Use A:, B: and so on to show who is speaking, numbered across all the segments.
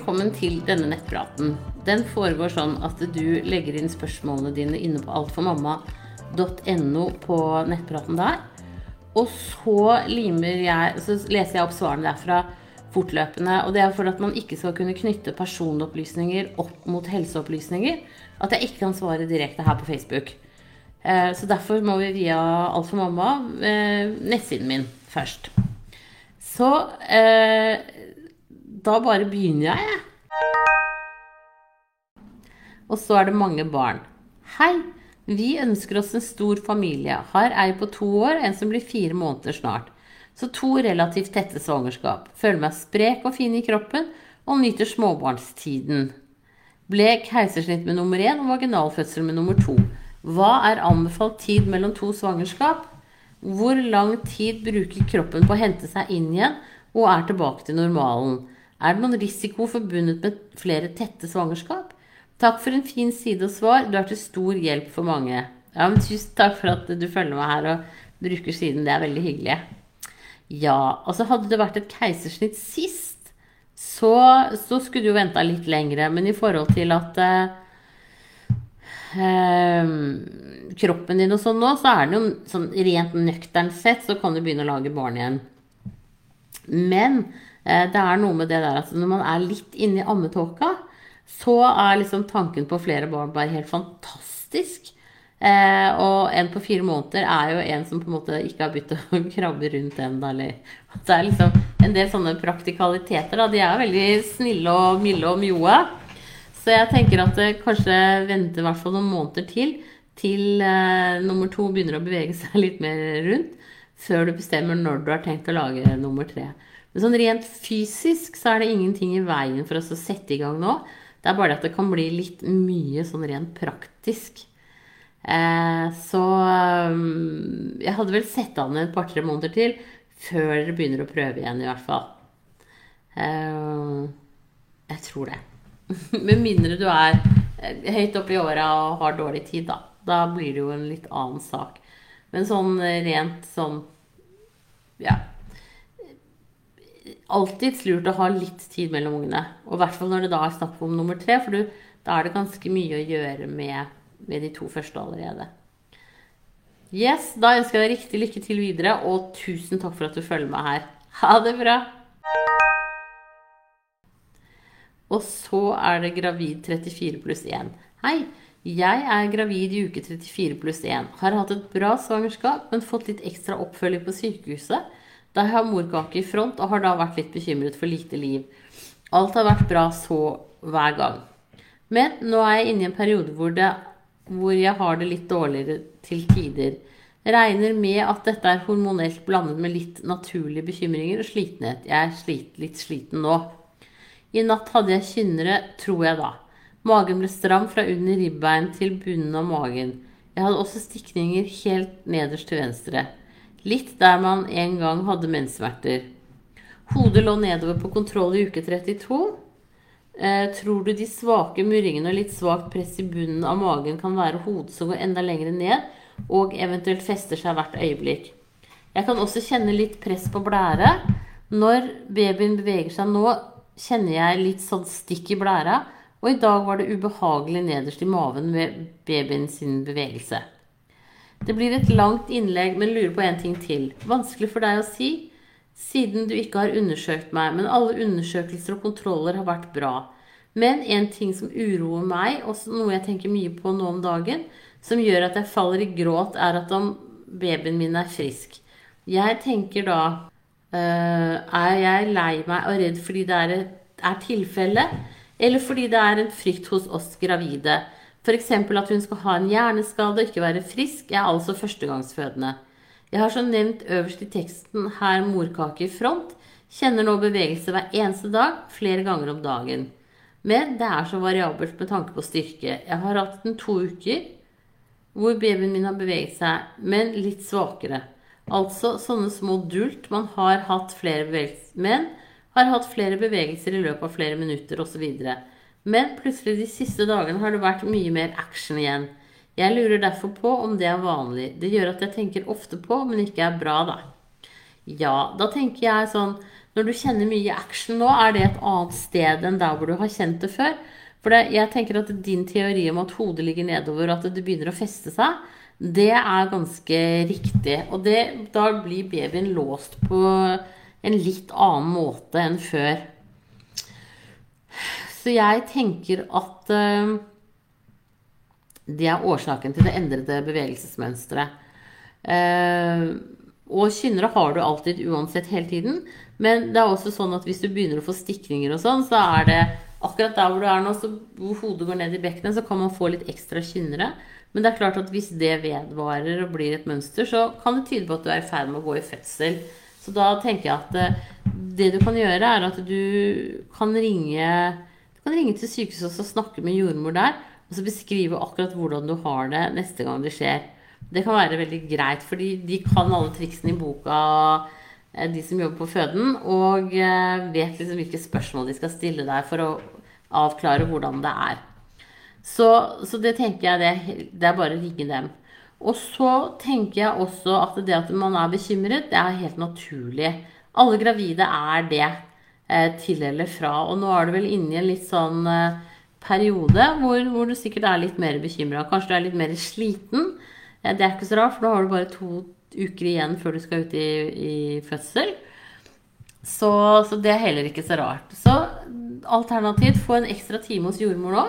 A: velkommen til denne nettpraten. Den foregår sånn at du legger inn spørsmålene dine inne på altformamma.no på nettpraten der. Og så limer jeg Så leser jeg opp svarene derfra fortløpende. Og det er for at man ikke skal kunne knytte personopplysninger opp mot helseopplysninger. At jeg ikke kan svare direkte her på Facebook. Eh, så derfor må vi via Alt for mamma, eh, nettsiden min, først. Så eh, da bare begynner jeg, jeg. Og så er det mange barn. Hei! Vi ønsker oss en stor familie. Har ei på to år, en som blir fire måneder snart. Så to relativt tette svangerskap. Føler meg sprek og fin i kroppen og nyter småbarnstiden. Ble keisersnitt med nummer én og vaginalfødsel med nummer to. Hva er anbefalt tid mellom to svangerskap? Hvor lang tid bruker kroppen på å hente seg inn igjen og er tilbake til normalen? Er det noen risiko forbundet med flere tette svangerskap? Takk for en fin side og svar. Du er til stor hjelp for mange. Ja, men Tusen takk for at du følger meg her og bruker siden. Det er veldig hyggelig. Ja, altså hadde det vært et keisersnitt sist, så, så skulle du jo venta litt lengre. Men i forhold til at eh, eh, kroppen din og sånn nå, så er det jo sånn rent nøkternt sett, så kan du begynne å lage barn igjen. Men det er noe med det der at når man er litt inne i ammetåka, så er liksom tanken på flere barn bare helt fantastisk. Eh, og en på fire måneder er jo en som på en måte ikke har begynt å krabbe rundt ennå. Det er liksom en del sånne praktikaliteter. Da. De er veldig snille og milde og mjoe. Så jeg tenker at det kanskje venter i hvert fall noen måneder til til eh, nummer to begynner å bevege seg litt mer rundt, før du bestemmer når du har tenkt å lage nummer tre. Men sånn rent fysisk så er det ingenting i veien for oss å sette i gang nå. Det er bare at det kan bli litt mye sånn rent praktisk. Eh, så um, jeg hadde vel sett an et par-tre måneder til før dere begynner å prøve igjen, i hvert fall. Eh, jeg tror det. Med mindre du er eh, høyt oppe i åra og har dårlig tid, da. Da blir det jo en litt annen sak. Men sånn rent sånn Ja alltids lurt å ha litt tid mellom ungene. Og i hvert fall når det da er snakk om nummer tre, for du, da er det ganske mye å gjøre med, med, de to første allerede. Yes, da ønsker jeg deg riktig lykke til videre, og tusen takk for at du følger meg her. Ha det bra! Og så er det gravid 34 pluss 1. Hei! Jeg er gravid i uke 34 pluss 1. Har hatt et bra svangerskap, men fått litt ekstra oppfølging på sykehuset jeg har morkake i front og har da vært litt bekymret for lite liv. Alt har vært bra så hver gang. Men nå er jeg inne i en periode hvor, det, hvor jeg har det litt dårligere til tider. Regner med at dette er hormonelt blandet med litt naturlige bekymringer og slitenhet. Jeg er slit, litt sliten nå. I natt hadde jeg kynnere, tror jeg da. Magen ble stram fra under ribbein til bunnen av magen. Jeg hadde også stikninger helt nederst til venstre. Litt der man en gang hadde menssmerter. Hodet lå nedover på kontroll i uke 32. Eh, tror du de svake murringene og litt svakt press i bunnen av magen kan være hodet som går enda lenger ned og eventuelt fester seg hvert øyeblikk? Jeg kan også kjenne litt press på blære. Når babyen beveger seg nå, kjenner jeg litt sånn stikk i blæra. Og i dag var det ubehagelig nederst i maven med babyen sin bevegelse. Det blir et langt innlegg, men lurer på en ting til. Vanskelig for deg å si, siden du ikke har undersøkt meg, men alle undersøkelser og kontroller har vært bra. Men en ting som uroer meg, og noe jeg tenker mye på nå om dagen, som gjør at jeg faller i gråt, er at om babyen min er frisk. Jeg tenker da øh, Er jeg lei meg og redd fordi det er, er tilfelle, eller fordi det er en frykt hos oss gravide? F.eks. at hun skal ha en hjerneskade og ikke være frisk, er altså førstegangsfødende. Jeg har som nevnt øverst i teksten her morkake i front. Kjenner nå bevegelse hver eneste dag, flere ganger om dagen. Men det er så variabelt med tanke på styrke. Jeg har hatt den to uker hvor babyen min har beveget seg, men litt svakere. Altså sånne små dult. Man har hatt flere bevegelser, men har hatt flere bevegelser i løpet av flere minutter osv. Men plutselig de siste dagene har det vært mye mer action igjen. Jeg lurer derfor på om det er vanlig. Det gjør at jeg tenker ofte på, men ikke er bra, da. Ja, da tenker jeg sånn når du kjenner mye action nå, er det et annet sted enn der hvor du har kjent det før? For det, jeg tenker at din teori om at hodet ligger nedover, og at det begynner å feste seg, det er ganske riktig. Og det, da blir babyen låst på en litt annen måte enn før. Så jeg tenker at uh, det er årsaken til det endrede bevegelsesmønsteret. Uh, og kynnere har du alltid uansett hele tiden. Men det er også sånn at hvis du begynner å få stikninger og sånn, så er det akkurat der hvor du er nå, hvor hodet går ned i bekkenet, så kan man få litt ekstra kynnere. Men det er klart at hvis det vedvarer og blir et mønster, så kan det tyde på at du er i ferd med å gå i fødsel. Så da tenker jeg at uh, det du kan gjøre, er at du kan ringe du kan ringe til sykehuset og snakke med jordmor der. Og så beskrive akkurat hvordan du har det neste gang det skjer. Det kan være veldig greit, fordi de kan alle triksene i boka, eh, de som jobber på føden, og eh, vet liksom hvilke spørsmål de skal stille deg for å avklare hvordan det er. Så, så det tenker jeg det, det er bare å ringe dem. Og så tenker jeg også at det at man er bekymret, det er helt naturlig. Alle gravide er det eh, til eller fra. Og nå er du vel inne i en litt sånn eh, periode hvor, hvor, du sikkert er litt mer bekymra. Kanskje du er litt mer sliten. Det er ikke så rart, for da har du bare to uker igjen før du skal ut i, i fødsel. Så, så, det er heller ikke så rart. Så alternativt, få en ekstra time hos jordmor nå.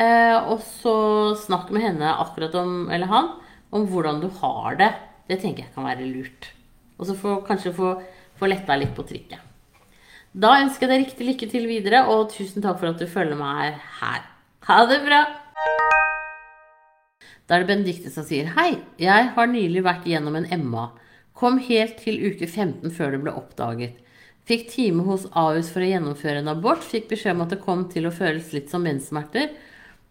A: Eh, og så snakk med henne akkurat om, eller han, om hvordan du har det. Det tenker jeg kan være lurt. Og så kanskje få, få letta litt på trykket. Da ønsker jeg deg riktig lykke til videre, og tusen takk for at du følger meg her. Ha det bra! Da er det Benedicte som sier Hei, jeg har nylig vært gjennom en Emma. Kom helt til uke 15 før det ble oppdaget. Fikk time hos Ahus for å gjennomføre en abort. Fikk beskjed om at det kom til å føles litt som menssmerter,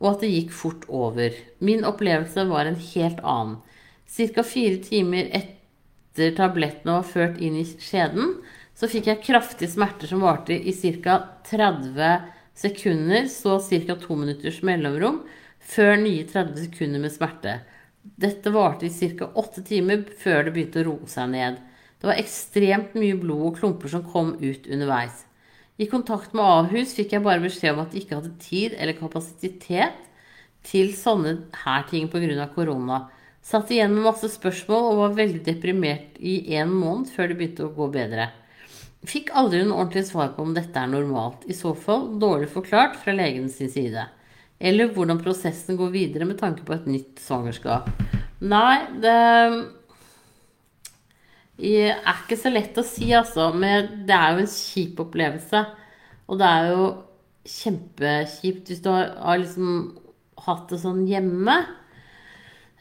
A: og at det gikk fort over. Min opplevelse var en helt annen. Ca. fire timer etter tablettene var ført inn i skjeden, så fikk jeg kraftige smerter som varte i ca. 30 sekunder, så ca. to minutters mellomrom, før nye 30 sekunder med smerte. Dette varte i ca. åtte timer før det begynte å roe seg ned. Det var ekstremt mye blod og klumper som kom ut underveis. I kontakt med Ahus fikk jeg bare beskjed om at de ikke hadde tid eller kapasitet til sånne her ting pga. korona. Satt igjen med masse spørsmål og var veldig deprimert i en måned før det begynte å gå bedre. Fikk aldri noe ordentlig svar på om dette er normalt. I så fall dårlig forklart fra legen sin side. Eller hvordan prosessen går videre med tanke på et nytt svangerskap. Nei, det er ikke så lett å si, altså. Men det er jo en kjip opplevelse. Og det er jo kjempekjipt hvis du har, liksom hatt det sånn hjemme.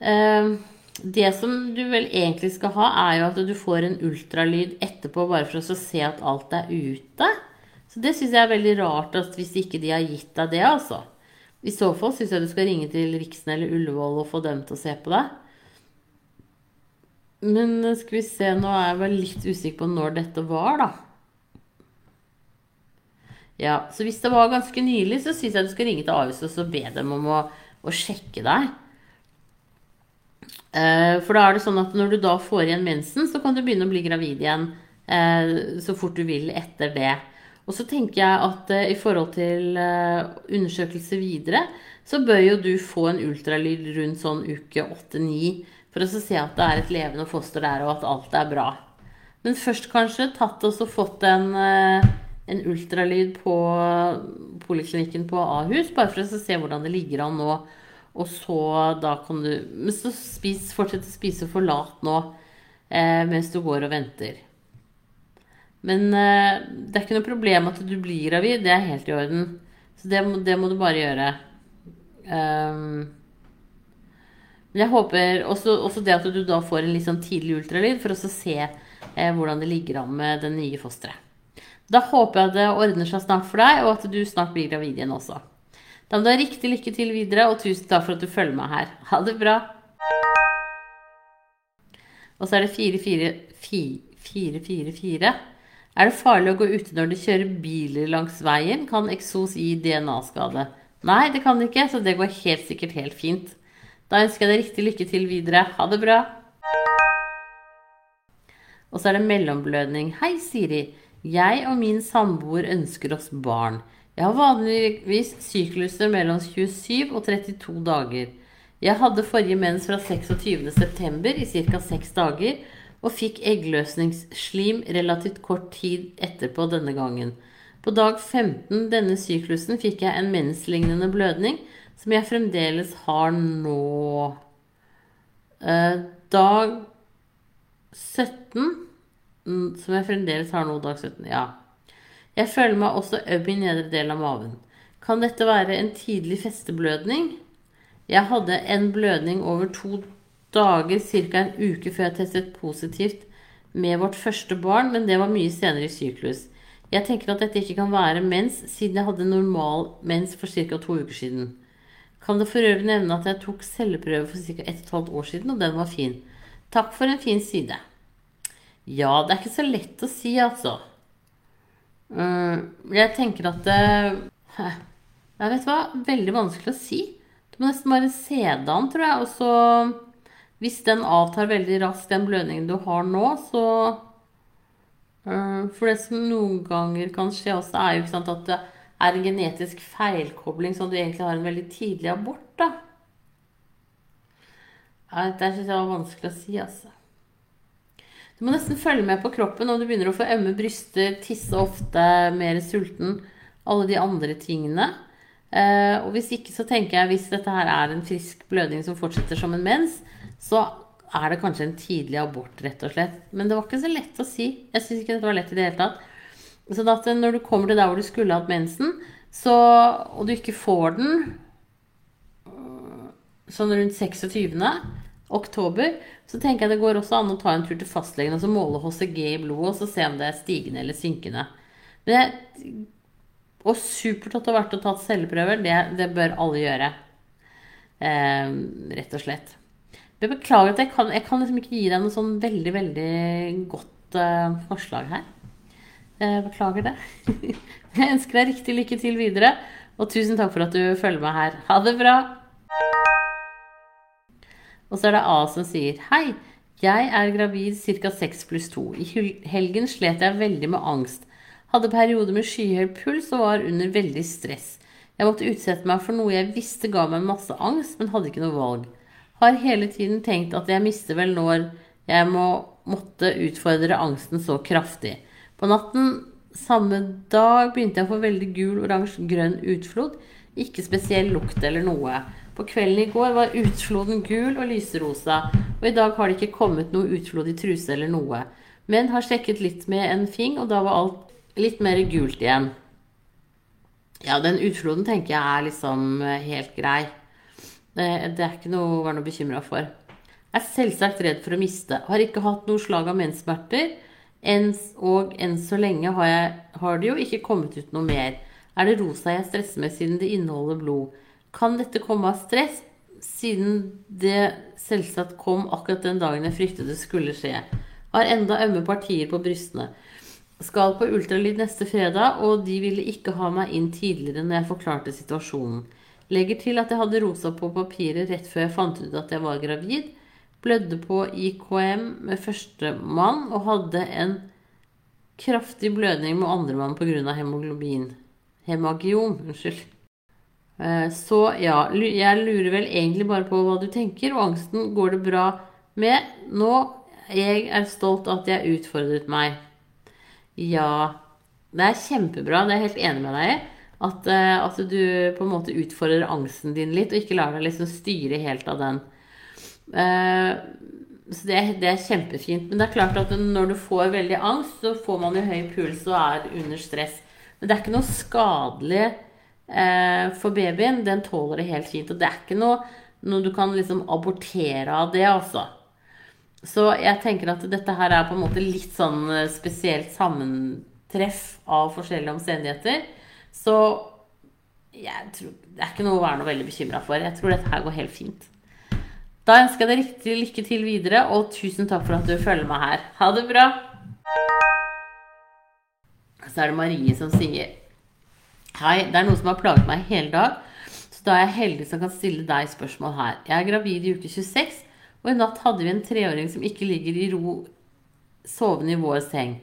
A: Uh, det som du vel egentlig skal ha, er jo at du får en ultralyd etterpå bare for å se at alt er ute. Så det syns jeg er veldig rart at hvis ikke de har gitt deg det, altså. I så fall syns jeg du skal ringe til Riksen eller Ullevål og få dem til å se på deg. Men eh, skal vi se, nå er jeg vel litt usikker på når dette var, da. Ja, så hvis det var ganske nylig, så syns jeg du skal ringe til Ahus og be dem om å, å sjekke deg. Eh, for da er det sånn at når du da får igjen mensen, så kan du begynne å bli gravid igjen eh, så fort du vil etter det. Og så tenker jeg at eh, i forhold til undersøkelse videre, så bør jo du få en ultralyd rundt sånn uke 8-9 for å se at det er et levende foster der, og at alt er bra. Men først kanskje tatt og fått en, en ultralyd på poliklinikken på Ahus, bare for å se hvordan det ligger an nå og så da kan du Men så spis, fortsett å spise for lat nå eh, mens du går og venter. Men eh, det er ikke noe problem at du blir gravid. Det er helt i orden. Så det, det må du bare gjøre. Um, men jeg håper også, også, det at du da får en litt sånn tidlig ultralyd for å se eh, hvordan det ligger an med det nye fosteret. Da håper jeg det ordner seg snart for deg, og at du snart blir gravid igjen også. Da må du ha riktig lykke til videre, og tusen takk for at du følger meg her. Ha det bra. Og så er det 444. Er det farlig å gå ute når du kjører biler langs veien? Kan eksos gi DNA-skade? Nei, det kan det ikke, så det går helt sikkert helt fint. Da ønsker jeg deg riktig lykke til videre. Ha det bra. Og så er det mellomblødning. Hei, Siri. Jeg og min samboer ønsker oss barn. Jeg har vanligvis sykluser mellom 27 og 32 dager. Jeg hadde forrige mens fra 26.9. i ca. 6 dager, og fikk eggløsningsslim relativt kort tid etterpå denne gangen. På dag 15 denne syklusen fikk jeg en menslignende blødning, som jeg fremdeles har nå. Eh, dag 17 mm, Som jeg fremdeles har nå, dag 17. Ja. Jeg føler meg også øm i nedre del av maven. Kan dette være en tidlig festeblødning? Jeg hadde en blødning over to dager, ca. en uke før jeg testet positivt med vårt første barn, men det var mye senere i syklus. Jeg tenker at dette ikke kan være mens, siden jeg hadde normal mens for ca. to uker siden. Kan det for øvrig nevne at jeg tok celleprøve for ca. 1 12 år siden, og den var fin. Takk for en fin side. Ja, det er ikke så lett å si, altså. Mm, jeg tenker at det Jeg vet hva, veldig vanskelig å si. Du må nesten bare se det an, tror jeg. Og så Hvis den avtar veldig raskt, den blødningen du har nå, så mm, For det som noen ganger kan skje også, er jo ikke sant at det er en genetisk feilkobling, sånn at du egentlig har en veldig tidlig abort, da. Det syns jeg var vanskelig å si, altså. Du må nesten følge med på kroppen om du begynner å få ømme bryster, tisse ofte, mer sulten, alle de andre tingene. Eh, og hvis ikke, så tenker jeg hvis dette her er en frisk blødning som fortsetter som en mens, så er det kanskje en tidlig abort, rett og slett. Men det var ikke så lett å si. Jeg syns ikke dette var lett i det hele tatt. Så at når du kommer til der hvor du skulle hatt mensen, så, og du ikke får den øh, sånn rundt 26. oktober, så tenker jeg det går også an å ta en tur til fastlegen og så måle HCG i blodet og så se om det er stigende eller synkende. Det, og supert at det har vært og tatt celleprøver. Det, det bør alle gjøre. Eh, rett og slett. Jeg beklager at jeg kan, jeg kan liksom ikke gi deg noe sånn veldig, veldig godt eh, forslag her. Jeg beklager det. Jeg ønsker deg riktig lykke til videre, og tusen takk for at du følger meg her. Ha det bra! Og så er det A som sier Hei, jeg er gravid ca. 6 pluss 2. I helgen slet jeg veldig med angst. Hadde perioder med skyhøy puls og var under veldig stress. Jeg måtte utsette meg for noe jeg visste ga meg masse angst, men hadde ikke noe valg. Har hele tiden tenkt at jeg mister vel når jeg må, måtte utfordre angsten så kraftig. På natten samme dag begynte jeg å få veldig gul, oransje, grønn utflod. Ikke spesiell lukt eller noe. På kvelden i går var utfloden gul og lyserosa, og i dag har det ikke kommet noe utflod i truse eller noe. Men har sjekket litt med en fing, og da var alt litt mer gult igjen. Ja, den utfloden tenker jeg er liksom eh, helt grei. Det, er ikke noe å være noe bekymra for. Jeg er selvsagt redd for å miste. Har ikke hatt noe slag av menssmerter og enn så lenge har, jeg, har, det jo ikke kommet ut noe mer. Er det rosa jeg stresser med siden det inneholder blod? Kan dette komme av stress, siden det selvsagt kom akkurat den dagen jeg fryktet det skulle skje? Har enda ømme partier på brystene. Skal på ultralyd neste fredag, og de ville ikke ha meg inn tidligere når jeg forklarte situasjonen. Legger til at jeg hadde rosa på papiret rett før jeg fant ut at jeg var gravid blødde på IKM med førstemann og hadde en kraftig blødning med andremann pga. hemoglobin. Hemagion. unnskyld. Eh, så ja, jeg lurer vel egentlig bare på hva du tenker, og angsten går det bra med nå. Jeg er stolt at jeg utfordret meg. Ja, det er kjempebra, det er jeg helt enig med deg i. At, eh, at, du på en måte utfordrer angsten din litt, og ikke lar deg liksom styre helt av den. Eh, så det, det, er kjempefint. Men det er klart at når du får veldig angst, så får man jo høy puls og er under stress. Men det er ikke noe skadelig for babyen. Den tåler det helt fint. Og det er ikke noe, noe du kan liksom abortere av det, altså. Så jeg tenker at dette her er på en måte litt sånn eh, spesielt sammentreff av forskjellige omstendigheter. Så jeg tror, det er ikke noe å være noe veldig bekymra for. Jeg tror dette her går helt fint. Da ønsker jeg deg riktig lykke til videre, og tusen takk for at du følger meg her. Ha det bra! Så er det Marie som sier Hei, det er noe som har plaget meg hele dag, så da er jeg heldig som kan stille deg spørsmål her. Jeg er gravid i uke 26, og i natt hadde vi en treåring som ikke ligger i ro sovende i vår seng.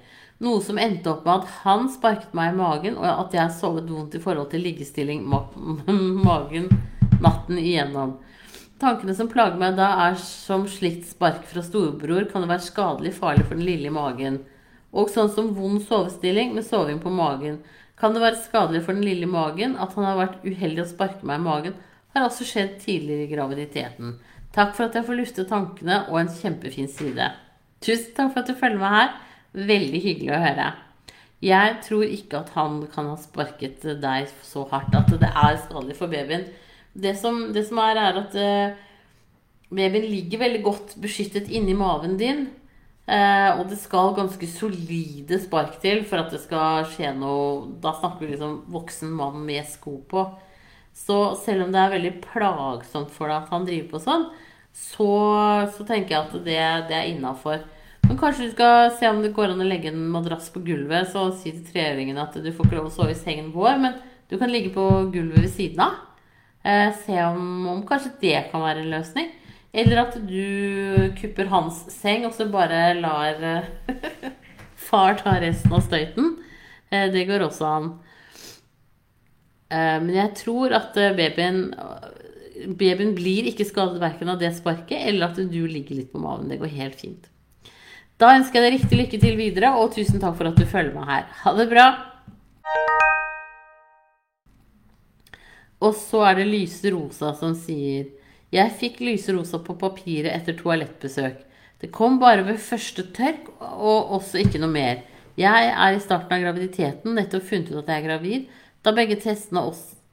A: Noe som endte opp med at han sparket meg i magen, og at jeg sovet vondt i forhold til liggestilling ma magen natten igjennom. Tankene som plager meg da, er som slikt spark fra storebror kan det være skadelig farlig for den lille i magen. Og sånn som vond sovestilling med soving på magen. Kan det være skadelig for den lille magen at han har vært uheldig å sparke meg i magen, har altså skjedd tidligere i graviditeten. Takk for at jeg får lufte tankene, og en kjempefin side. Tusen takk for at du følger meg her. Veldig hyggelig å høre. Jeg tror ikke at han kan ha sparket deg så hardt at det er skadelig for babyen. Det som, det som er, er at uh, babyen ligger veldig godt beskyttet inni maven din. Uh, og det skal ganske solide spark til for at det skal skje noe Da snakker vi liksom voksen mann med sko på. Så selv om det er veldig plagsomt for deg at han driver på sånn, så, så tenker jeg at det, det er innafor. Men kanskje du skal se om det går an å legge en madrass på gulvet, så si til treåringen at du får ikke lov å sove i sengen vår, men du kan ligge på gulvet ved siden av. Eh, se om, om, kanskje det kan være en løsning. Eller at du kupper hans seng, og så bare lar eh, far ta resten av støyten. Eh, det går også an. Eh, men jeg tror at babyen babyen blir ikke skadet verken av det sparket eller at du ligger litt på maven. Det går helt fint. Da ønsker jeg deg riktig lykke til videre, og tusen takk for at du følger meg her. Ha det bra! Og så er det Lyse Rosa som sier Jeg fikk Lyse Rosa på papiret etter toalettbesøk. Det kom bare ved første tørk, og også ikke noe mer. Jeg er i starten av graviditeten, nettopp funnet ut at jeg er gravid, da begge testene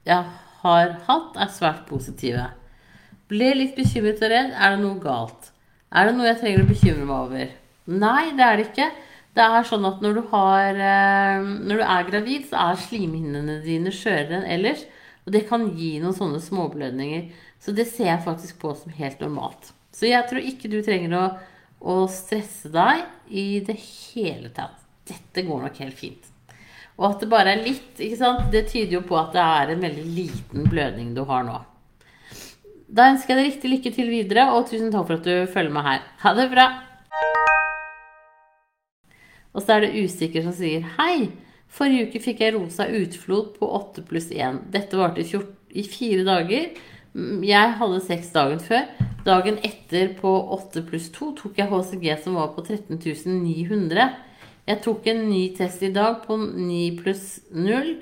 A: jeg har hatt, er svært positive. Ble litt bekymret og redd. Er det noe galt? Er det noe jeg trenger å bekymre meg over? Nei, det er det ikke. Det er sånn at når du, har, eh, når du er gravid, så er slimhinnene dine skjørere enn ellers. Og det kan gi noen sånne småblødninger. Så det ser jeg faktisk på som helt normalt. Så jeg tror ikke du trenger å, å stresse deg i det hele tatt. Dette går nok helt fint. Og at det bare er litt, ikke sant? det tyder jo på at det er en veldig liten blødning du har nå. Da ønsker jeg deg riktig lykke til videre, og tusen takk for at du følger med her. Ha det bra! Og så er det usikker som sier Hei! Forrige uke fikk jeg rosa utflod på 8 pluss 1. Dette varte i fire dager. Mm, jeg hadde seks dagen før. Dagen etter på 8 pluss 2 tok jeg HCG som var på 13 900. Jeg tok en ny test i dag på 9 pluss 0.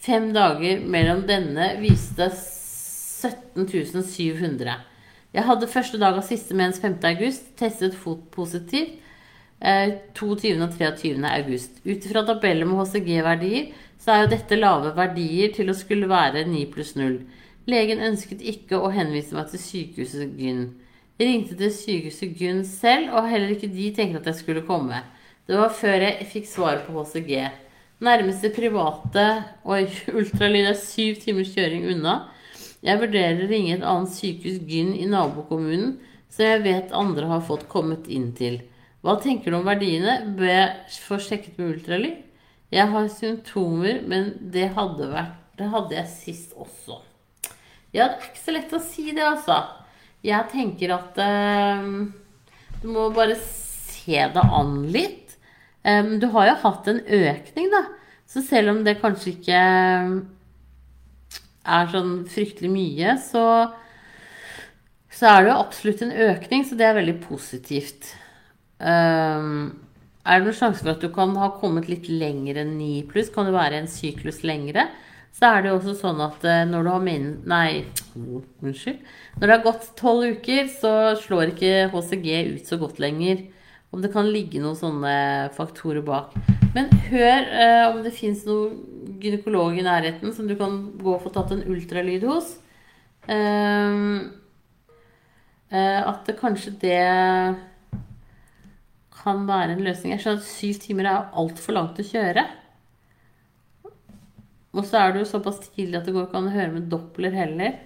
A: Fem dager mellom denne viste 17 700. Jeg hadde første dag av siste mens 5. august. Testet fot positivt. 22. Eh, og 23. august. Ut ifra tabeller med HCG-verdier så er jo dette lave verdier til å skulle være 9 pluss 0. Legen ønsket ikke å henvise meg til sykehuset Gyn. Jeg ringte til sykehuset Gyn selv, og heller ikke de tenkte at jeg skulle komme. Det var før jeg fikk svaret på HCG. Nærmeste private og ultralyd er syv timers kjøring unna. Jeg vurderer å ringe et annet sykehus Gyn i nabokommunen, som jeg vet andre har fått kommet inn til. Hva tenker du om verdiene? Bør jeg få sjekket med ultralyd? Jeg har symptomer, men det hadde, vært, det hadde jeg sist også. Ja, det er ikke så lett å si det, altså. Jeg tenker at um, du må bare se det an litt. Um, du har jo hatt en økning, da. Så selv om det kanskje ikke er sånn fryktelig mye, så, så er det jo absolutt en økning, så det er veldig positivt. Um, er det noen sjanse for at du kan ha kommet litt lenger enn 9 pluss? Kan du være en syklus lengre? Så er det jo også sånn at uh, når du har min... Nei, unnskyld. Når det har gått tolv uker, så slår ikke HCG ut så godt lenger. Om det kan ligge noen sånne faktorer bak. Men hør eh, om det fins noen gynekolog i nærheten som du kan gå og få tatt en ultralyd hos. Eh, at det kanskje det kan være en løsning. Jeg skjønner at syv timer er altfor langt å kjøre. Og så er du såpass tidlig at det går ikke an å høre med Doppler heller.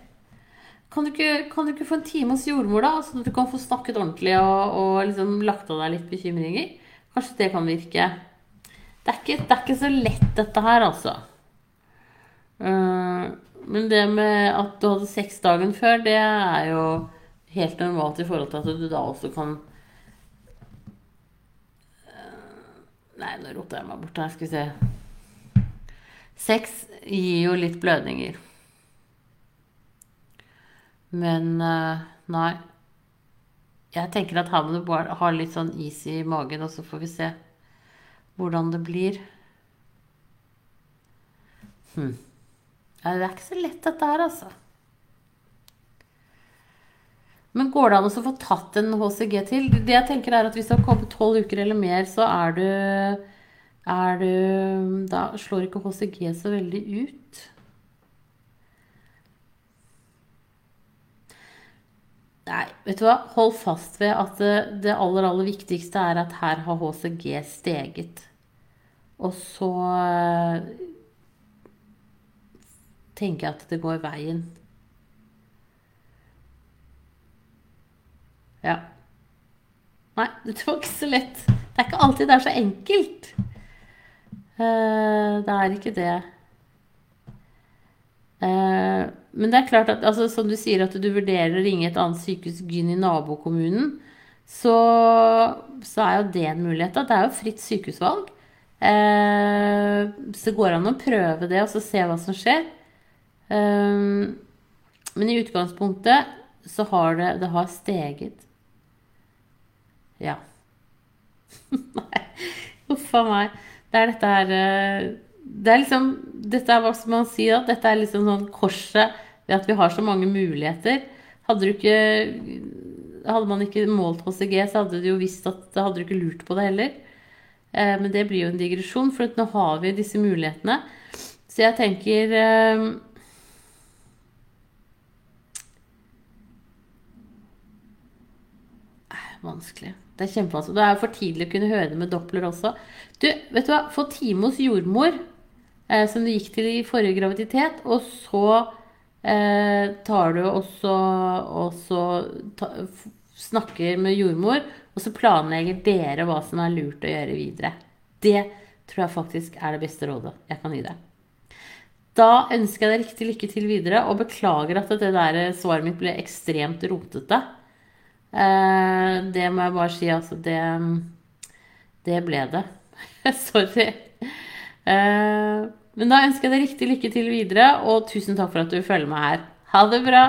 A: Kan du, ikke, kan du ikke, få en time hos jordmor, da? Sånn at du kan få snakket ordentlig og, og liksom lagt av deg litt bekymringer? Kanskje det kan virke. Det er ikke, det er ikke så lett, dette her, altså. Uh, men det med at du hadde sex dagen før, det er jo helt normalt i forhold til at du da også kan Nei, nå rota jeg meg bort her. Skal vi se. Sex gir jo litt blødninger. Men eh, nei. Jeg tenker at her må du bare ha litt sånn is i magen, og så får vi se hvordan det blir. Hm. Det er ikke så lett, dette her, altså. Men går det an å få tatt en HCG til? Det jeg tenker er at Hvis det har kommet tolv uker eller mer, så er du, er du Da slår ikke HCG så veldig ut. Nei, vet du hva? Hold fast ved at det, aller, aller viktigste er at her har HCG steget. Og så eh, tenker jeg at det går veien. Ja. Nei, det var ikke så lett. Det er ikke alltid det er så enkelt. Uh, det er ikke det. Uh, men det er klart at altså, som du sier at du vurderer å ringe et annet sykehus Gyn i nabokommunen, så, så, er jo det en mulighet. Da. Det er jo fritt sykehusvalg. Uh, så det går an å prøve det og så se hva som skjer. men i utgangspunktet så har det, det har steget. Ja. Nei, huff a meg. Det er dette her eh, Det er liksom Dette er hva skal man si, da? Dette er liksom sånn korset ved at vi har så mange muligheter. Hadde du ikke Hadde man ikke målt HCG, så hadde du jo visst at Da hadde du ikke lurt på det heller. Eh, men det blir jo en digresjon, for nå har vi disse mulighetene. Så jeg tenker eh, Vanskelig. Det er kjempevanskelig. Det er for tidlig å kunne høre det med Doppler også. Du, vet du hva? Få time hos jordmor, eh, som du gikk til i forrige graviditet, og så eh, tar du også, også ta, snakker med jordmor, og så planlegger dere hva som er lurt å gjøre videre. Det tror jeg faktisk er det beste rådet jeg kan gi deg. Da ønsker jeg deg riktig lykke til videre, og beklager at det der svaret mitt ble ekstremt rotete. Eh, det må jeg bare si, altså. Det, det ble det. Sorry. Eh, men da ønsker jeg deg riktig lykke til videre, og tusen takk for at du følger meg her. Ha det bra!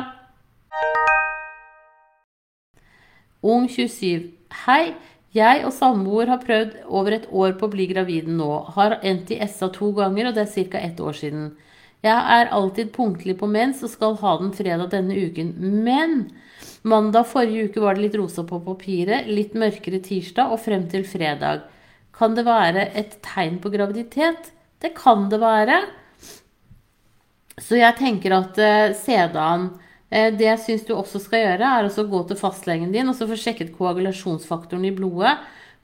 A: Ung 27. Hei. Jeg og samboer har prøvd over et år på å bli gravid nå. Har endt i SA to ganger, og det er ca. ett år siden. Jeg er alltid punktlig på mens og skal ha den fredag denne uken. Men Mandag forrige uke var det litt rosa på papiret, litt mørkere tirsdag og frem til fredag. Kan det være et tegn på graviditet? Det kan det være. Så jeg tenker at eh, sedan eh, Det jeg syns du også skal gjøre, er å gå til fastlegen din og så få sjekket koagulasjonsfaktoren i blodet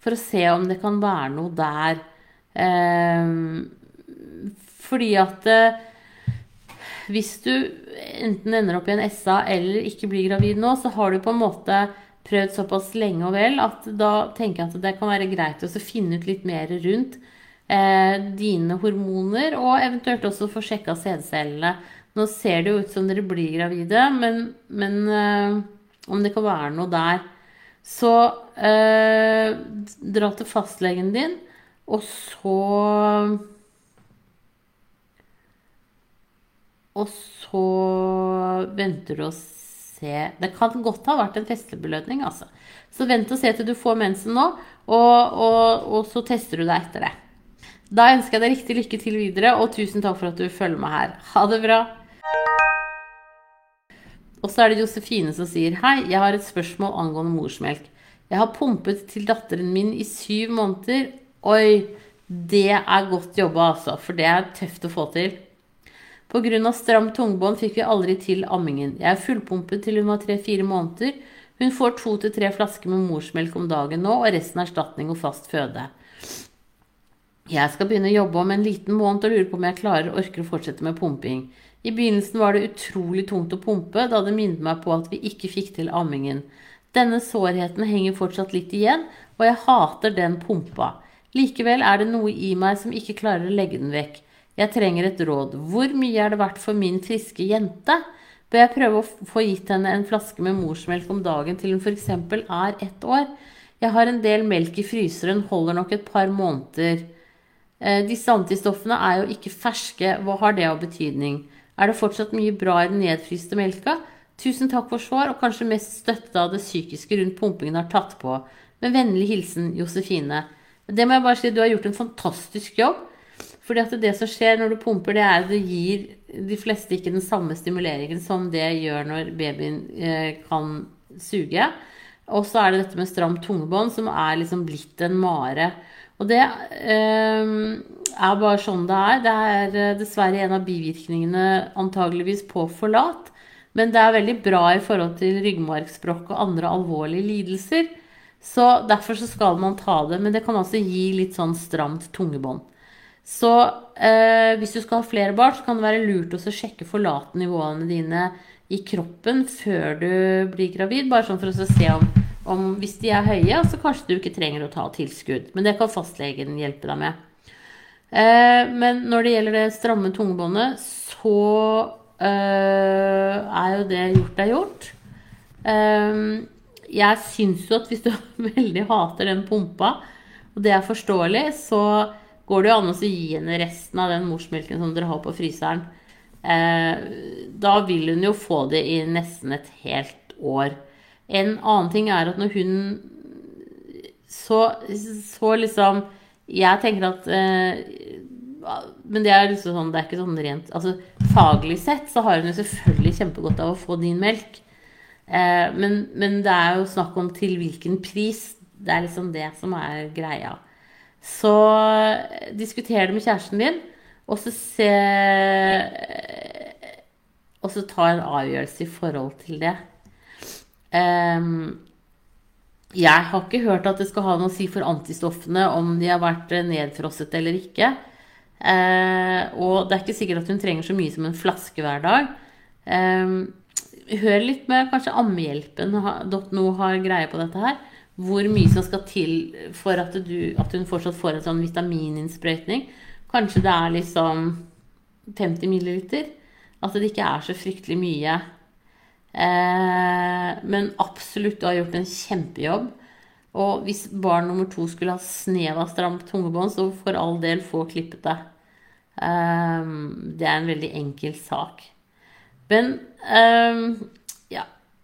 A: for å se om det kan være noe der. Eh, fordi at eh, hvis du enten ender opp i en SA eller ikke blir gravid nå, så har du på en måte prøvd såpass lenge og vel at da tenker jeg at det kan være greit å finne ut litt mer rundt eh, dine hormoner, og eventuelt også få sjekka sædcellene. Nå ser det jo ut som dere blir gravide, men, men eh, om det kan være noe der. Så eh, dra til fastlegen din, og så Og så venter du og se Det kan godt ha vært en festebelønning, altså. Så vent og se til du får mensen nå, og, og, og, så tester du deg etter det. Da ønsker jeg deg riktig lykke til videre, og tusen takk for at du følger meg her. Ha det bra. Og så er det Josefine som sier Hei, jeg har et spørsmål angående morsmelk. Jeg har pumpet til datteren min i syv måneder. Oi, det er godt jobba, altså. For det er tøft å få til. Pga. stramt tungbånd fikk vi aldri til ammingen. Jeg er fullpumpet til hun var tre-fire måneder. Hun får to til tre flasker med morsmelk om dagen nå, og resten er erstatning og fast føde. Jeg skal begynne å jobbe om en liten måned og lurer på om jeg klarer og orker å fortsette med pumping. I begynnelsen var det utrolig tungt å pumpe, da det minnet meg på at vi ikke fikk til ammingen. Denne sårheten henger fortsatt litt igjen, og jeg hater den pumpa. Likevel er det noe i meg som ikke klarer å legge den vekk. Jeg trenger et råd. Hvor mye er det verdt for min friske jente? Bør jeg prøve å få gitt henne en flaske med morsmelk om dagen til hun f.eks. er ett år? Jeg har en del melk i fryseren, holder nok et par måneder. Eh, disse antistoffene er jo ikke ferske, hva har det av betydning? Er det fortsatt mye bra i den nedfryste melka? Tusen takk for svar, og kanskje mest støtte av det psykiske rundt pumpingen har tatt på. Med vennlig hilsen Josefine. Det må jeg bare si, du har gjort en fantastisk jobb. Fordi at det som skjer når du pumper, det er at det gir de fleste ikke den samme stimuleringen som det gjør når babyen eh, kan suge. Og så er det dette med stramt tungebånd, som er liksom blitt en mare. Og det eh, er bare sånn det er. Det er eh, dessverre en av bivirkningene antageligvis på forlat. Men det er veldig bra i forhold til ryggmargsbrokk og andre alvorlige lidelser. Så derfor så skal man ta det. Men det kan også gi litt sånn stramt tungebånd. Så eh, hvis du skal ha flere barn, så kan det være lurt å sjekke forlatnivåene dine i kroppen før du blir gravid. Bare sånn for å se om, om hvis de er høye, så kanskje du ikke trenger å ta tilskudd. Men det kan fastlegen hjelpe deg med. Eh, men når det gjelder det stramme tungebåndet, så eh, er jo det gjort er gjort. Eh, jeg syns jo at hvis du veldig hater den pumpa, og det er forståelig, så går det jo an å gi henne resten av den morsmelken som dere har på fryseren. Eh, da vil hun jo få det i nesten et helt år. En annen ting er at når hun Så, så liksom Jeg tenker at eh, Men det er liksom sånn, det er ikke sånn rent altså Faglig sett så har hun jo selvfølgelig kjempegodt av å få din melk. Eh, men, men det er jo snakk om til hvilken pris. Det er liksom det som er greia. Så diskuter det med kjæresten din, og så se Og så ta en avgjørelse i forhold til det. Um, jeg har ikke hørt at det skal ha noe å si for antistoffene om de har vært nedfrosset eller ikke. Uh, og det er ikke sikkert at hun trenger så mye som en flaske hver dag. Um, hør litt med kanskje ammehjelpen.no har greie på dette her hvor mye som skal til for at, du, at hun fortsatt får en sånn vitamininnsprøytning. Kanskje det er liksom 50 milliliter. At det ikke er så fryktelig mye. Eh, men absolutt, du har gjort en kjempejobb. Og hvis barn nummer to skulle ha snev av stramt tungebånd, så for all del få klippet det. Eh, det er en veldig enkel sak. Men eh,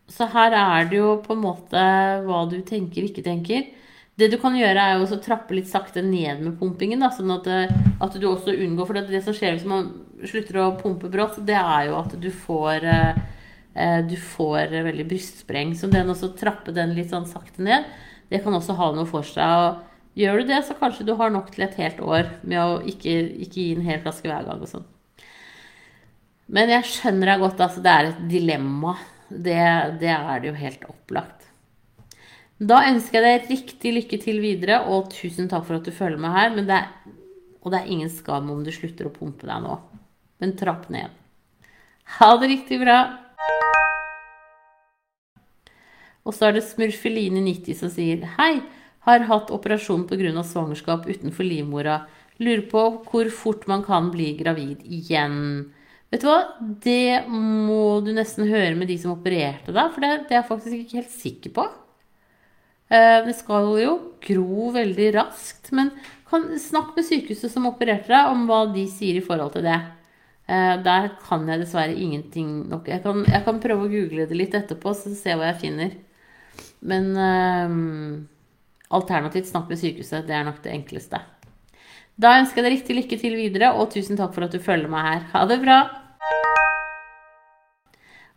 A: så her er det jo på en måte hva du tenker, ikke tenker. Det du kan gjøre, er jo å trappe litt sakte ned med pumpingen. Da, sånn at, at, du også unngår For det som skjer hvis man slutter å pumpe brått, det er jo at du får, eh, du får veldig brystspreng. Så det å trappe den litt sånn sakte ned, det kan også ha noe for seg. Og gjør du det, så kanskje du har nok til et helt år med å ikke, ikke gi en hel flaske hver gang og sånn. Men jeg skjønner deg godt, altså. Det er et dilemma det, det er det jo helt opplagt. Da ønsker jeg deg riktig lykke til videre, og tusen takk for at du følger med her. Det er, og det er ingen skam om du slutter å pumpe deg nå. Men trapp ned. Ha det riktig bra. Og så er det Smurfeline90 som sier Hei, har hatt operasjon pga. svangerskap utenfor livmora. Lurer på hvor fort man kan bli gravid igjen. Vet du hva? Det må du nesten høre med de som opererte deg, for det, det er jeg faktisk ikke helt sikker på. Eh, det skal jo gro veldig raskt, men kan, snakk med sykehuset som opererte deg, om hva de sier i forhold til det. Eh, der kan jeg dessverre ingenting nok. Jeg kan, jeg kan prøve å google det litt etterpå, så se hva jeg finner. Men um, alternativt snakk med sykehuset. Det er nok det enkleste. Da ønsker jeg deg riktig lykke til videre, og tusen takk for at du følger meg her. Ha det bra!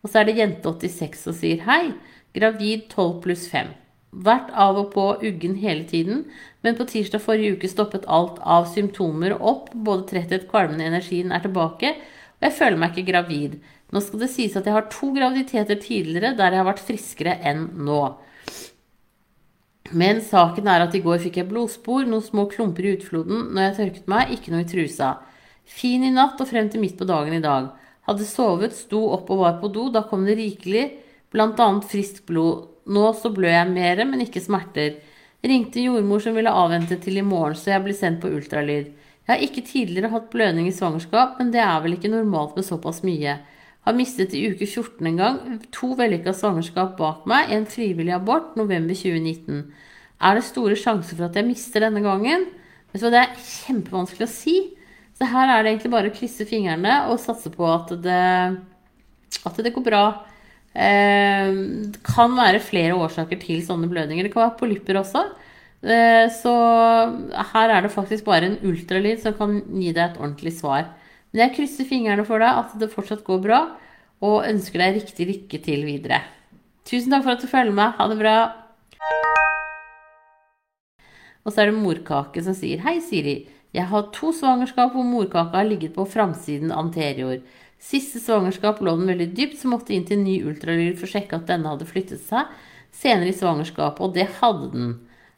A: Og så er det jente86 som sier hei, gravid 12 pluss 5. Vært av og på uggen hele tiden, men på tirsdag forrige uke stoppet alt av symptomer opp. Både tretthet, kvalmende energien er tilbake, og jeg føler meg ikke gravid. Nå skal det sies at jeg har to graviditeter tidligere der jeg har vært friskere enn nå. Men saken er at i går fikk jeg blodspor, noen små klumper i utfloden når jeg tørket meg, ikke noe i trusa. Fin i natt og frem til midt på dagen i dag. Hadde sovet, sto opp og var på do, da kom det rikelig, blant annet friskt blod. Nå så blør jeg mere, men ikke smerter. Ringte jordmor som ville avvente til i morgen, så jeg ble sendt på ultralyd. Jeg har ikke tidligere hatt blødning i svangerskap, men det er vel ikke normalt med såpass mye. Har mistet i uke 14 en gang. To vellykka svangerskap bak meg. En frivillig abort november 2019. Er det store sjanser for at jeg mister denne gangen? Vet Det er kjempevanskelig å si. Så her er det egentlig bare å krysse fingrene og satse på at det, at det går bra. Eh, det kan være flere årsaker til sånne blødninger. Det kan være polypper også. Eh, så her er det faktisk bare en ultralyd som kan gi deg et ordentlig svar. Men jeg krysser fingrene for deg at det fortsatt går bra, og ønsker deg riktig lykke til videre. Tusen takk for at du følger med. Ha det bra. Og så er det morkake som sier Hei, Siri. Jeg har to svangerskap hvor morkaka har ligget på framsiden anterior. Siste svangerskap lå den veldig dypt, så måtte inn til ny ultralyd for å sjekke at denne hadde flyttet seg senere i svangerskapet, og det hadde den.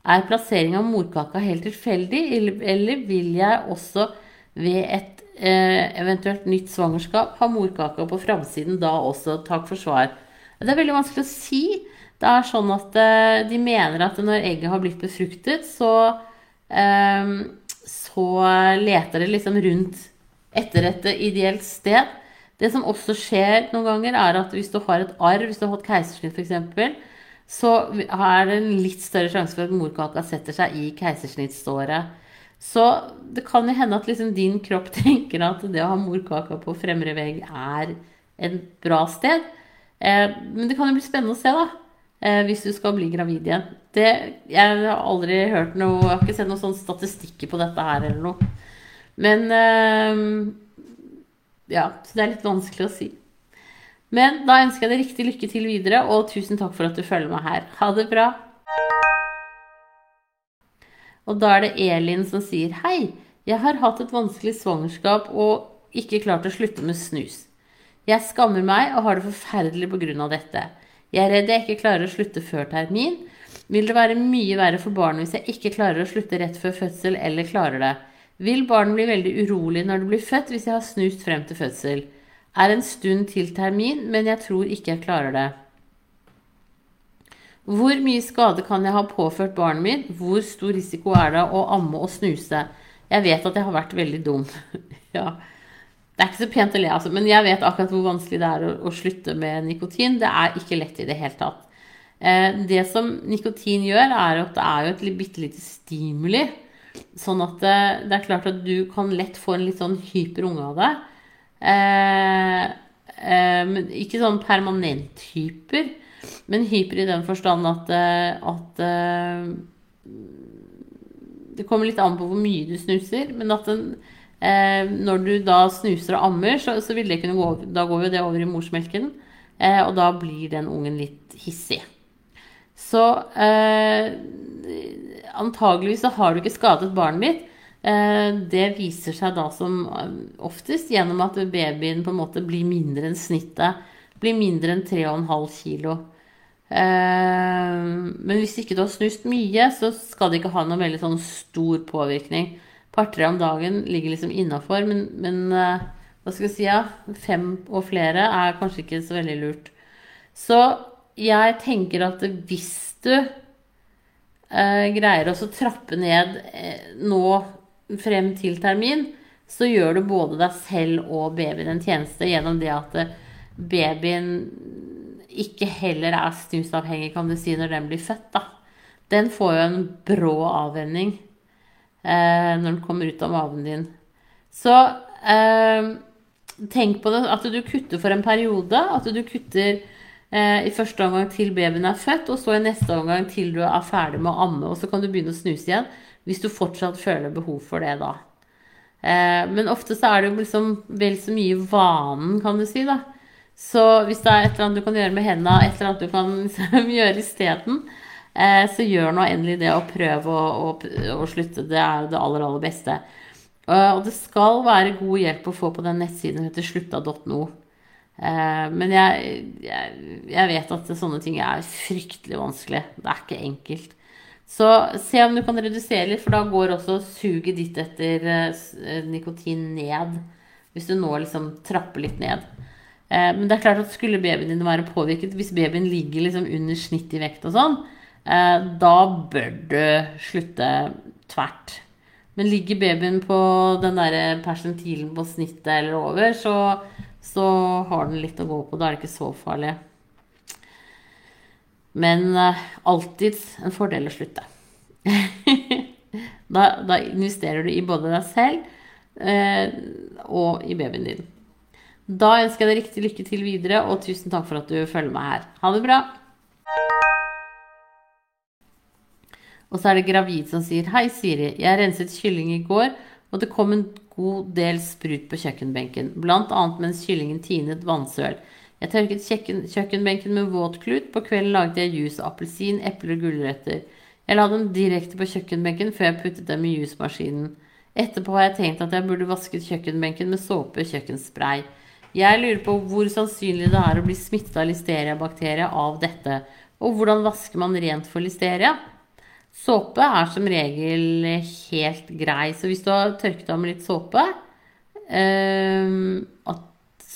A: Er plassering av morkaka helt tilfeldig, eller vil jeg også ved et eventuelt nytt svangerskap ha morkaka på framsiden da også? Takk for svar. Det er veldig vanskelig å si. Det er sånn at eh, de mener at når egget har blitt befruktet, så, eh, så leter det liksom rundt etter et ideelt sted. Det som også skjer noen ganger, er at hvis du har et arr, hvis du har hatt keisersnitt f.eks., så er det en litt større sjanse for at morkaka setter seg i keisersnittsåret. Så det kan jo hende at liksom din kropp tenker at det å ha morkaka på fremre vegg er et bra sted. Eh, men det kan jo bli spennende å se, da. Eh, hvis du skal bli gravid igjen. Det, jeg har aldri hørt noe Jeg har ikke sett noen sånne statistikker på dette her eller noe. Men eh, Ja, så det er litt vanskelig å si. Men da ønsker jeg deg riktig lykke til videre, og tusen takk for at du følger meg her. Ha det bra. Og da er det Elin som sier Hei, jeg har hatt et vanskelig svangerskap og ikke klart å slutte med snus. Jeg skammer meg og har det forferdelig på grunn av dette. Jeg er redd jeg ikke klarer å slutte før termin. Vil det være mye verre for barnet hvis jeg ikke klarer å slutte rett før fødsel eller klarer det? Vil barnet bli veldig urolig når det blir født hvis jeg har snust frem til fødsel? Er en stund til termin, men jeg tror ikke jeg klarer det. Hvor mye skade kan jeg ha påført barnet mitt? Hvor stor risiko er det å amme og snuse? Jeg vet at jeg har vært veldig dum. ja. Det er ikke så pent å le, altså, men jeg vet akkurat hvor vanskelig det er å, å, slutte med nikotin. Det er ikke lett i det hele tatt. Eh, det som nikotin gjør, er at det er jo et bitte lite stimuli. Sånn at det, eh, det, er klart at du kan lett få en litt sånn hyper unge av det. Eh, eh, men ikke sånn permanent hyper, men hyper i den forstand at, eh, at eh, Det kommer litt an på hvor mye du snuser, men at den Eh, når du da snuser og ammer, så, så vil det kunne gå Da går jo det over i morsmelken, og da blir den ungen litt hissig. Så eh, antageligvis så har du ikke skadet barnet ditt. Eh, det viser seg da som oftest gjennom at babyen på en måte blir mindre enn snittet. Blir mindre enn 3,5 kilo. Eh, men hvis ikke du har snust mye, så skal det ikke ha noen veldig sånn stor påvirkning par-tre om dagen ligger liksom innafor, men, men, eh, hva skal jeg si, ja, fem og flere er kanskje ikke så veldig lurt. Så jeg tenker at hvis du eh, greier å trappe ned eh, nå frem til termin, så gjør du både deg selv og babyen en tjeneste gjennom det at eh, babyen ikke heller er snusavhengig, kan du si, når den blir født. da. Den får jo en brå avvenning eh, når den kommer ut av maven din. Så eh, tenk på det at du kutter for en periode. At du kutter eh, i første omgang til babyen er født, og så i neste omgang til du er ferdig med å amme. Og så kan du begynne å snuse igjen hvis du fortsatt føler behov for det da. Eh, men ofte så er det jo liksom vel så mye vanen, kan du si, da. Så hvis det er et eller annet du kan gjøre med hendene, et eller annet du kan liksom, gjøre isteden, Eh, så gjør nå endelig det og prøv å, å, å, slutte. Det er det aller, aller beste. Og det skal være god hjelp å få på den nettsiden heter slutta.no. Uh, men jeg, jeg, jeg, vet at sånne ting er fryktelig vanskelig. Det er ikke enkelt. Så se om du kan redusere litt, for da går også suget ditt etter uh, nikotin ned. Hvis du nå liksom trapper litt ned. Men det er klart at skulle babyen din være påvirket, hvis babyen ligger liksom under snitt i vekt og sånn, Eh, da bør du slutte tvert. Men ligger babyen på den der persentilen på snittet eller over, så, så, har den litt å gå på. Da er det ikke så farlig. Men uh, alltid en fordel å slutte. da, da investerer du i både deg selv eh, og i babyen din. Da ønsker jeg deg riktig lykke til videre, og tusen takk for at du følger meg her. Ha det bra! Og så er det gravid som sier Hei, Siri. Jeg renset kylling i går, og det kom en god del sprut på kjøkkenbenken. Blant annet mens kyllingen tinet vannsøl. Jeg tørket kjøkken, kjøkkenbenken med våt klut. På kvelden laget jeg juice av appelsin, epler og gulrøtter. Jeg la dem direkte på kjøkkenbenken før jeg puttet dem i jusmaskinen. Etterpå har jeg tenkt at jeg burde vasket kjøkkenbenken med såpe og kjøkkenspray. Jeg lurer på hvor sannsynlig det er å bli smittet av listeria-bakterie av dette, og hvordan vasker man rent for listeria? Såpe er som regel helt grei, så hvis du har tørket av med litt såpe, eh,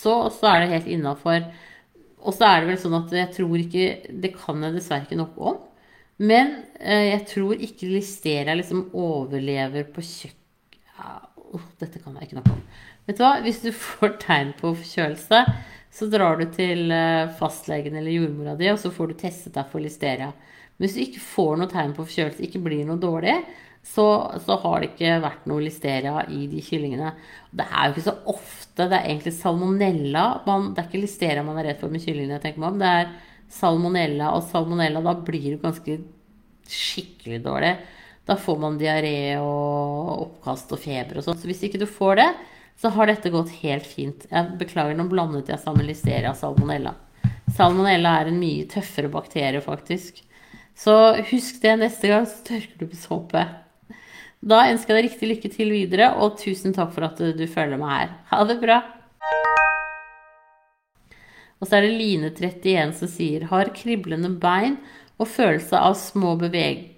A: så, er det helt innafor. Og så er det vel sånn at jeg tror ikke Det kan jeg dessverre ikke noe om. Men eh, jeg tror ikke listeria liksom overlever på kjøkken ja, Dette kan jeg ikke noe om. Vet du hva? Hvis du får tegn på forkjølelse, så drar du til eh, fastlegen eller jordmora di, og så får du testet deg for listeria. Men hvis du ikke får noe tegn på forkjølelse, ikke blir noe dårlig, så, så, har det ikke vært noe listeria i de kyllingene. Det er jo ikke så ofte. Det er egentlig salmonella. Man, det er ikke listeria man er redd for med kyllingene. tenker om. Det er salmonella, og salmonella, da blir det ganske skikkelig dårlig. Da får man diaré og oppkast og feber og sånn. Så hvis ikke du får det, så har dette gått helt fint. Jeg beklager, nå blandet jeg sammen listeria og salmonella. Salmonella er en mye tøffere bakterie, faktisk. Så husk det neste gang, så tørker du på såpe. Da ønsker jeg deg riktig lykke til videre, og tusen takk for at du følger meg her. Ha det bra! Og så er det Line31 som sier har kriblende bein og følelse av bevege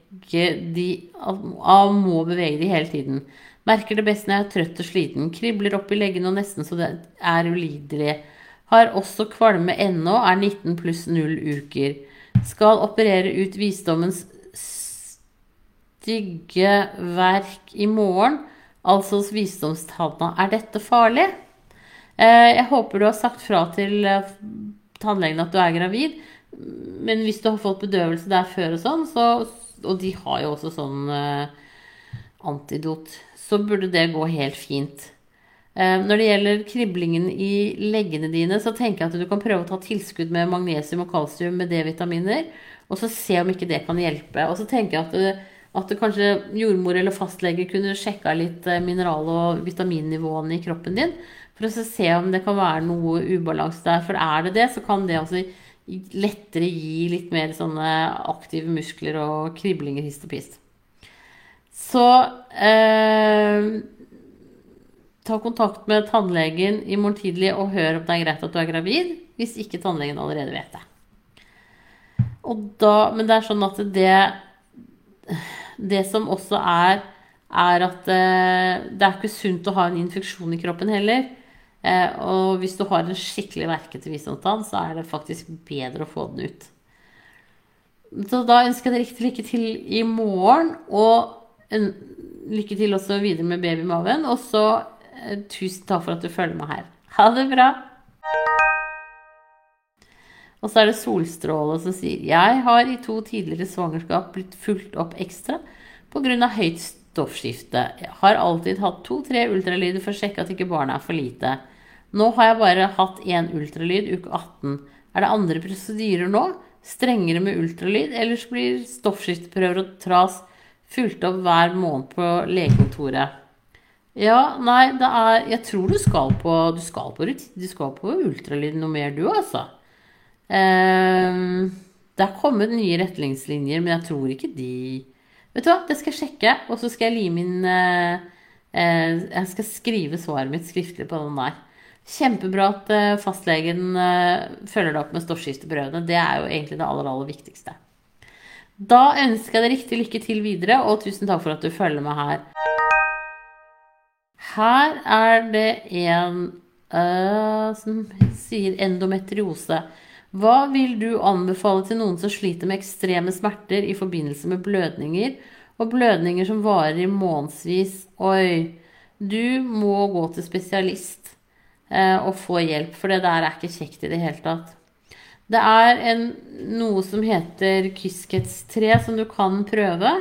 A: de, av må bevege de hele tiden. Merker det best når jeg er trøtt og sliten. Kribler opp i leggene og nesten så det er ulidelig. Har også kvalme ennå, er 19 pluss 0 uker skal operere ut visdommens stygge verk i morgen, altså hos visdomstanna. Er dette farlig? Eh, jeg håper du har sagt fra til eh, tannlegen at du er gravid. Men hvis du har fått bedøvelse der før og sånn, så, og de har jo også sånn uh, antidot, så burde det gå helt fint. Uh, når det gjelder kriblingen i leggene dine, så tenker jeg at du kan prøve å ta tilskudd med magnesium og kalsium med D-vitaminer, og så se om ikke det kan hjelpe. Og så tenker jeg at du, at du kanskje jordmor eller fastlege kunne sjekka litt uh, mineral- og vitaminnivåene i kroppen din, for å se om det kan være noe ubalanse der. For er det det, så kan det altså lettere gi litt mer sånne aktive muskler og kriblinger hist og pist. Så eh, ta kontakt med tannlegen i morgen tidlig og hør om det er greit at du er gravid, hvis ikke tannlegen allerede vet det. Da, men det er sånn at det Det som også er, er at eh, det er ikke sunt å ha en infeksjon i kroppen heller. Eh, og hvis du har en skikkelig verkete visdomstann, så er det faktisk bedre å få den ut. Så da ønsker jeg deg riktig lykke til i morgen, og lykke til også videre med babymaven. Og så eh, tusen takk for at du følger meg her. Ha det bra! Og så er det Solstråle som sier Jeg har i to tidligere svangerskap blitt fulgt opp ekstra pga. høyt stoffskifte. Jeg har alltid hatt to-tre ultralyder for å sjekke at ikke barnet er for lite. Nå har jeg bare hatt én ultralyd uke 18. Er det andre prosedyrer nå? Strengere med ultralyd, ellers blir stoffskifteprøver og tras fulgt opp hver måned på legekontoret? Ja, nei, det er Jeg tror du skal på Du skal på, du skal på ultralyd noe mer, du, altså. Um, det er kommet nye retningslinjer, men jeg tror ikke de Vet du hva, det skal jeg sjekke, og så skal jeg lime inn uh, uh, Jeg skal skrive svaret mitt skriftlig på den der. Kjempebra at eh, fastlegen eh, følger deg opp med stoffskifteprøvene. Det er jo egentlig det aller, aller viktigste. Da ønsker jeg deg riktig lykke til videre, og tusen takk for at du følger med her. Her er det en uh, som sier endometriose. Hva vil du anbefale til noen som sliter med ekstreme smerter i forbindelse med blødninger, og blødninger som varer i månedsvis? Oi, du må gå til spesialist. Eh, og få hjelp, for det der er ikke kjekt i det hele tatt. Det er en, noe som heter kyskhetstre, som du kan prøve.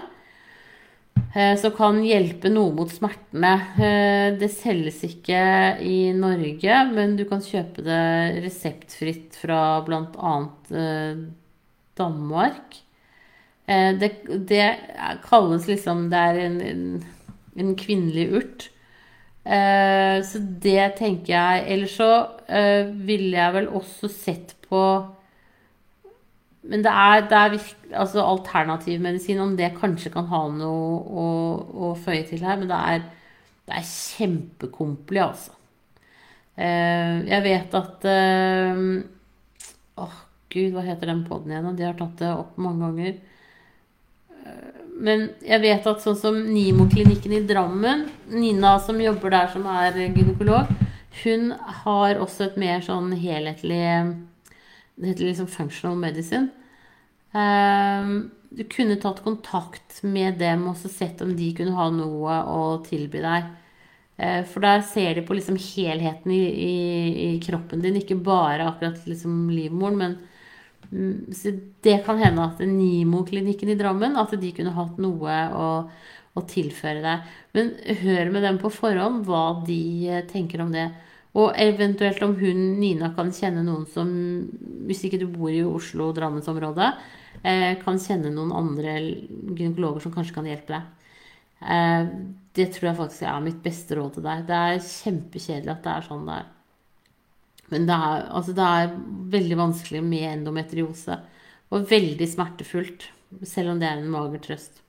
A: eh, som kan hjelpe noe mot smertene. Eh, det selges ikke i Norge, men du kan kjøpe det reseptfritt fra bl.a. Eh, Danmark. Det, det kalles liksom Det er en, en, en kvinnelig urt. Så det tenker jeg. Ellers så ville jeg vel også sett på Men det er, det er virke, altså alternativmedisin, om det kanskje kan ha noe å, å føye til her. Men det er, det er kjempekompli, altså. Eh, jeg vet at eh, Åh, gud, hva heter den poden igjen? De har tatt det opp mange ganger. Eh, men jeg vet at sånn som Nimo-klinikken i Drammen, Nina som jobber der som er gynekolog, hun har også et mer sånn helhetlig Det heter liksom functional medicine. Ehm, du kunne tatt kontakt med dem og sett om de kunne ha noe å tilby deg. Eh, for der ser de på liksom helheten i, i, i kroppen din, ikke bare akkurat liksom livmoren, men Mm, det kan hende at Nimo-klinikken i Drammen at de kunne hatt noe å, å, tilføre deg. Men hør med dem på forhånd hva de eh, tenker om det. Og eventuelt om hun Nina kan kjenne noen som, hvis ikke du bor i Oslo-Drammensområdet, eh, kan kjenne noen andre gynekologer som kanskje kan hjelpe deg. Eh, det tror jeg faktisk er mitt beste råd til deg. Det er kjempekjedelig at det er sånn det er. Men det er, altså det er, veldig vanskelig med endometriose. Og veldig smertefullt, selv om det er en mager trøst.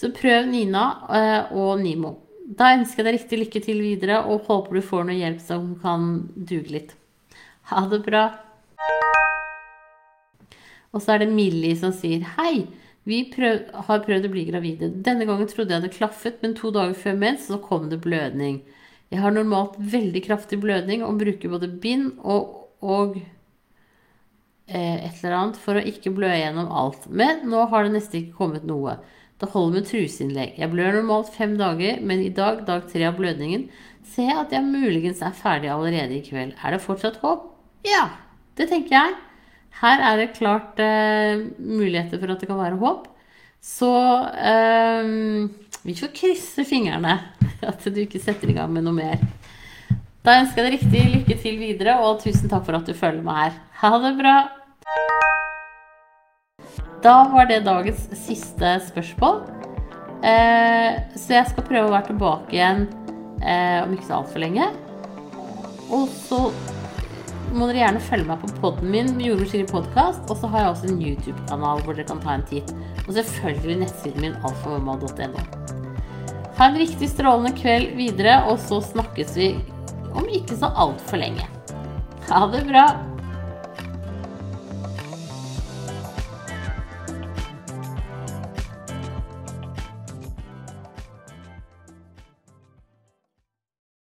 A: Så prøv Nina eh, og Nimo. Da ønsker jeg deg riktig lykke til videre, og håper du får noe hjelp som kan duge litt. Ha det bra. Og så er det Millie som sier hei. Vi prøv, har prøvd å bli gravide. Denne gangen trodde jeg det klaffet, men to dager før mens så kom det blødning. Jeg har normalt veldig kraftig blødning og bruker både bind og, og eh, et eller annet for å ikke blø gjennom alt. Men nå har det nesten ikke kommet noe. Det holder med truseinnlegg. Jeg blør normalt fem dager, men i dag, dag tre av blødningen, ser jeg at jeg muligens er ferdig allerede i kveld. Er det fortsatt håp? Ja, det tenker jeg. Her er det klart eh, muligheter for at det kan være håp. Så eh, vi får krysse fingrene at du ikke setter i gang med noe mer. Da ønsker jeg deg riktig lykke til videre, og tusen takk for at du følger meg her. Ha det bra! Da var det dagens siste spørsmål. Eh, så jeg skal prøve å være tilbake igjen eh, om ikke så altfor lenge. Og så må dere gjerne følge meg på poden min, Jordmor Siri podkast. Og så har jeg også en YouTube-kanal hvor dere kan ta en titt. Og selvfølgelig nettsiden min alfamamma.no. Ha en riktig strålende kveld videre, og så snakkes vi om ikke så altfor lenge. Ha det bra.